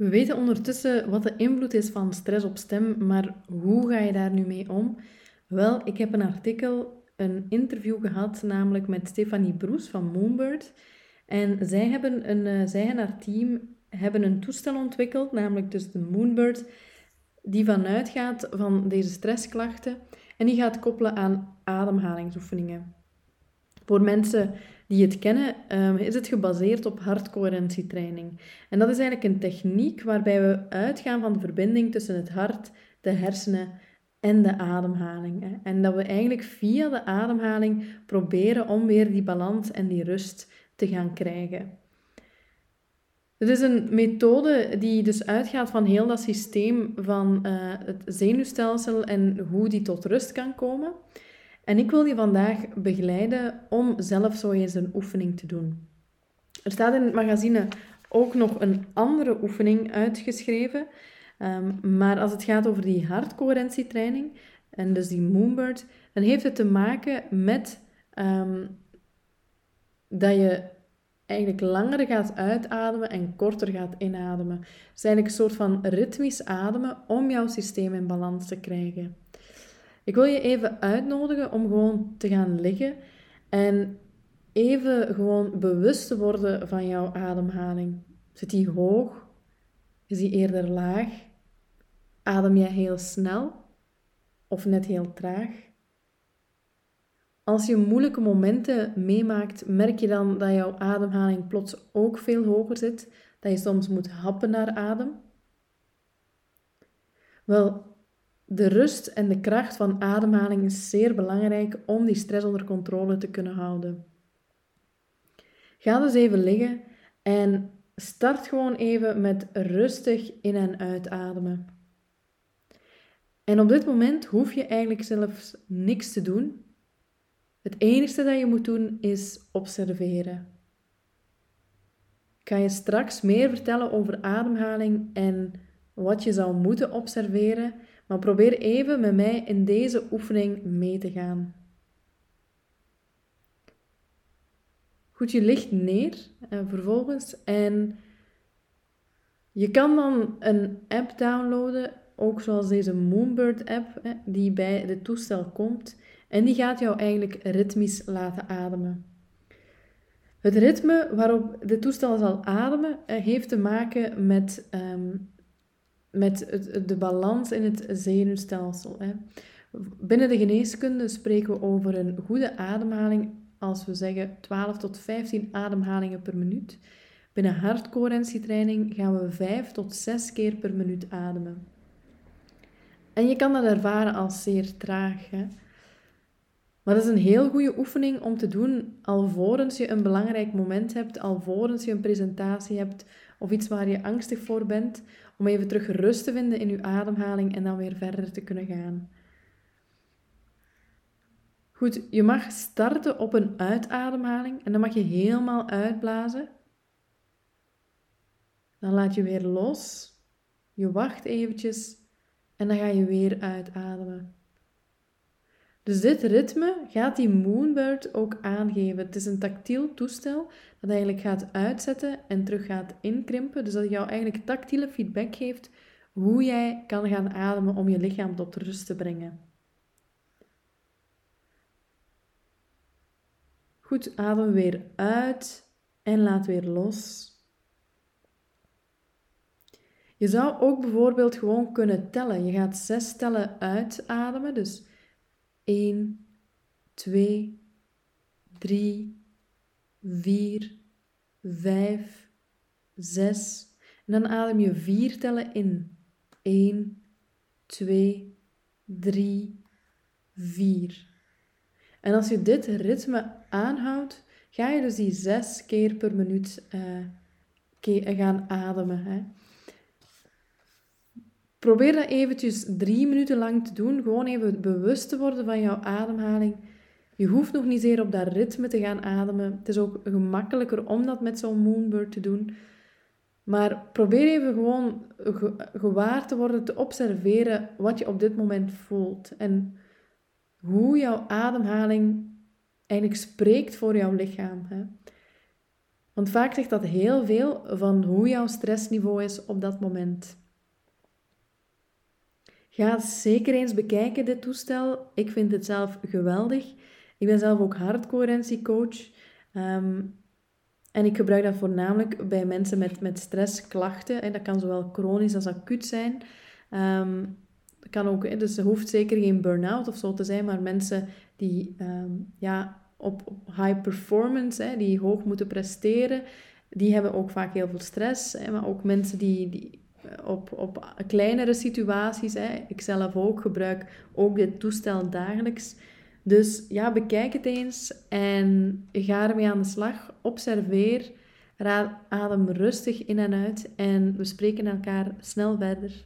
We weten ondertussen wat de invloed is van stress op stem, maar hoe ga je daar nu mee om? Wel, ik heb een artikel, een interview gehad, namelijk met Stefanie Broes van Moonbird. En zij, hebben een, uh, zij en haar team hebben een toestel ontwikkeld, namelijk dus de Moonbird, die vanuit gaat van deze stressklachten en die gaat koppelen aan ademhalingsoefeningen. Voor mensen die het kennen, ehm, is het gebaseerd op hartcoherentietraining. En dat is eigenlijk een techniek waarbij we uitgaan van de verbinding tussen het hart, de hersenen en de ademhaling. En dat we eigenlijk via de ademhaling proberen om weer die balans en die rust te gaan krijgen. Het is een methode die dus uitgaat van heel dat systeem van uh, het zenuwstelsel en hoe die tot rust kan komen. En ik wil je vandaag begeleiden om zelf zo eens een oefening te doen. Er staat in het magazine ook nog een andere oefening uitgeschreven. Um, maar als het gaat over die hartcoherentietraining en dus die Moonbird, dan heeft het te maken met um, dat je eigenlijk langer gaat uitademen en korter gaat inademen. Het is eigenlijk een soort van ritmisch ademen om jouw systeem in balans te krijgen. Ik wil je even uitnodigen om gewoon te gaan liggen en even gewoon bewust te worden van jouw ademhaling. Zit die hoog? Is die eerder laag? Adem jij heel snel of net heel traag? Als je moeilijke momenten meemaakt, merk je dan dat jouw ademhaling plots ook veel hoger zit, dat je soms moet happen naar adem? Wel, de rust en de kracht van ademhaling is zeer belangrijk om die stress onder controle te kunnen houden. Ga dus even liggen en start gewoon even met rustig in- en uitademen. En op dit moment hoef je eigenlijk zelfs niks te doen. Het enige dat je moet doen is observeren. Ik ga je straks meer vertellen over ademhaling en wat je zou moeten observeren, maar probeer even met mij in deze oefening mee te gaan. Goed, je ligt neer en vervolgens en je kan dan een app downloaden, ook zoals deze Moonbird app, die bij het toestel komt. En die gaat jou eigenlijk ritmisch laten ademen. Het ritme waarop de toestel zal ademen eh, heeft te maken met, ehm, met het, de balans in het zenuwstelsel. Hè. Binnen de geneeskunde spreken we over een goede ademhaling als we zeggen 12 tot 15 ademhalingen per minuut. Binnen hartcoherentietraining gaan we 5 tot 6 keer per minuut ademen. En je kan dat ervaren als zeer traag. Hè. Maar dat is een heel goede oefening om te doen alvorens je een belangrijk moment hebt, alvorens je een presentatie hebt of iets waar je angstig voor bent, om even terug rust te vinden in je ademhaling en dan weer verder te kunnen gaan. Goed, je mag starten op een uitademhaling en dan mag je helemaal uitblazen. Dan laat je weer los. Je wacht eventjes en dan ga je weer uitademen. Dus dit ritme gaat die Moonbird ook aangeven. Het is een tactiel toestel dat eigenlijk gaat uitzetten en terug gaat inkrimpen. Dus dat jou eigenlijk tactiele feedback geeft hoe jij kan gaan ademen om je lichaam tot rust te brengen. Goed, adem weer uit en laat weer los. Je zou ook bijvoorbeeld gewoon kunnen tellen. Je gaat zes tellen uitademen, dus 1, 2, 3, 4, 5, 6. En dan adem je vier tellen in. 1, 2, 3, 4. En als je dit ritme aanhoudt, ga je dus die zes keer per minuut uh, gaan ademen. Hè. Probeer dat eventjes drie minuten lang te doen. Gewoon even bewust te worden van jouw ademhaling. Je hoeft nog niet zeer op dat ritme te gaan ademen. Het is ook gemakkelijker om dat met zo'n moonbird te doen. Maar probeer even gewoon gewaar te worden, te observeren wat je op dit moment voelt. En hoe jouw ademhaling eigenlijk spreekt voor jouw lichaam. Hè. Want vaak zegt dat heel veel van hoe jouw stressniveau is op dat moment. Ga zeker eens bekijken, dit toestel. Ik vind het zelf geweldig. Ik ben zelf ook hardcoherentie-coach. Um, en ik gebruik dat voornamelijk bij mensen met, met stressklachten. En dat kan zowel chronisch als acuut zijn. Um, kan ook, dus het hoeft zeker geen burn-out of zo te zijn, maar mensen die um, ja, op, op, high performance, hè, die hoog moeten presteren, die hebben ook vaak heel veel stress. Hè, maar ook mensen die, die op, op kleinere situaties, hè, ik zelf ook gebruik ook dit toestel dagelijks. Dus ja, bekijk het eens en ga ermee aan de slag. Observeer, adem rustig in en uit en we spreken elkaar snel verder.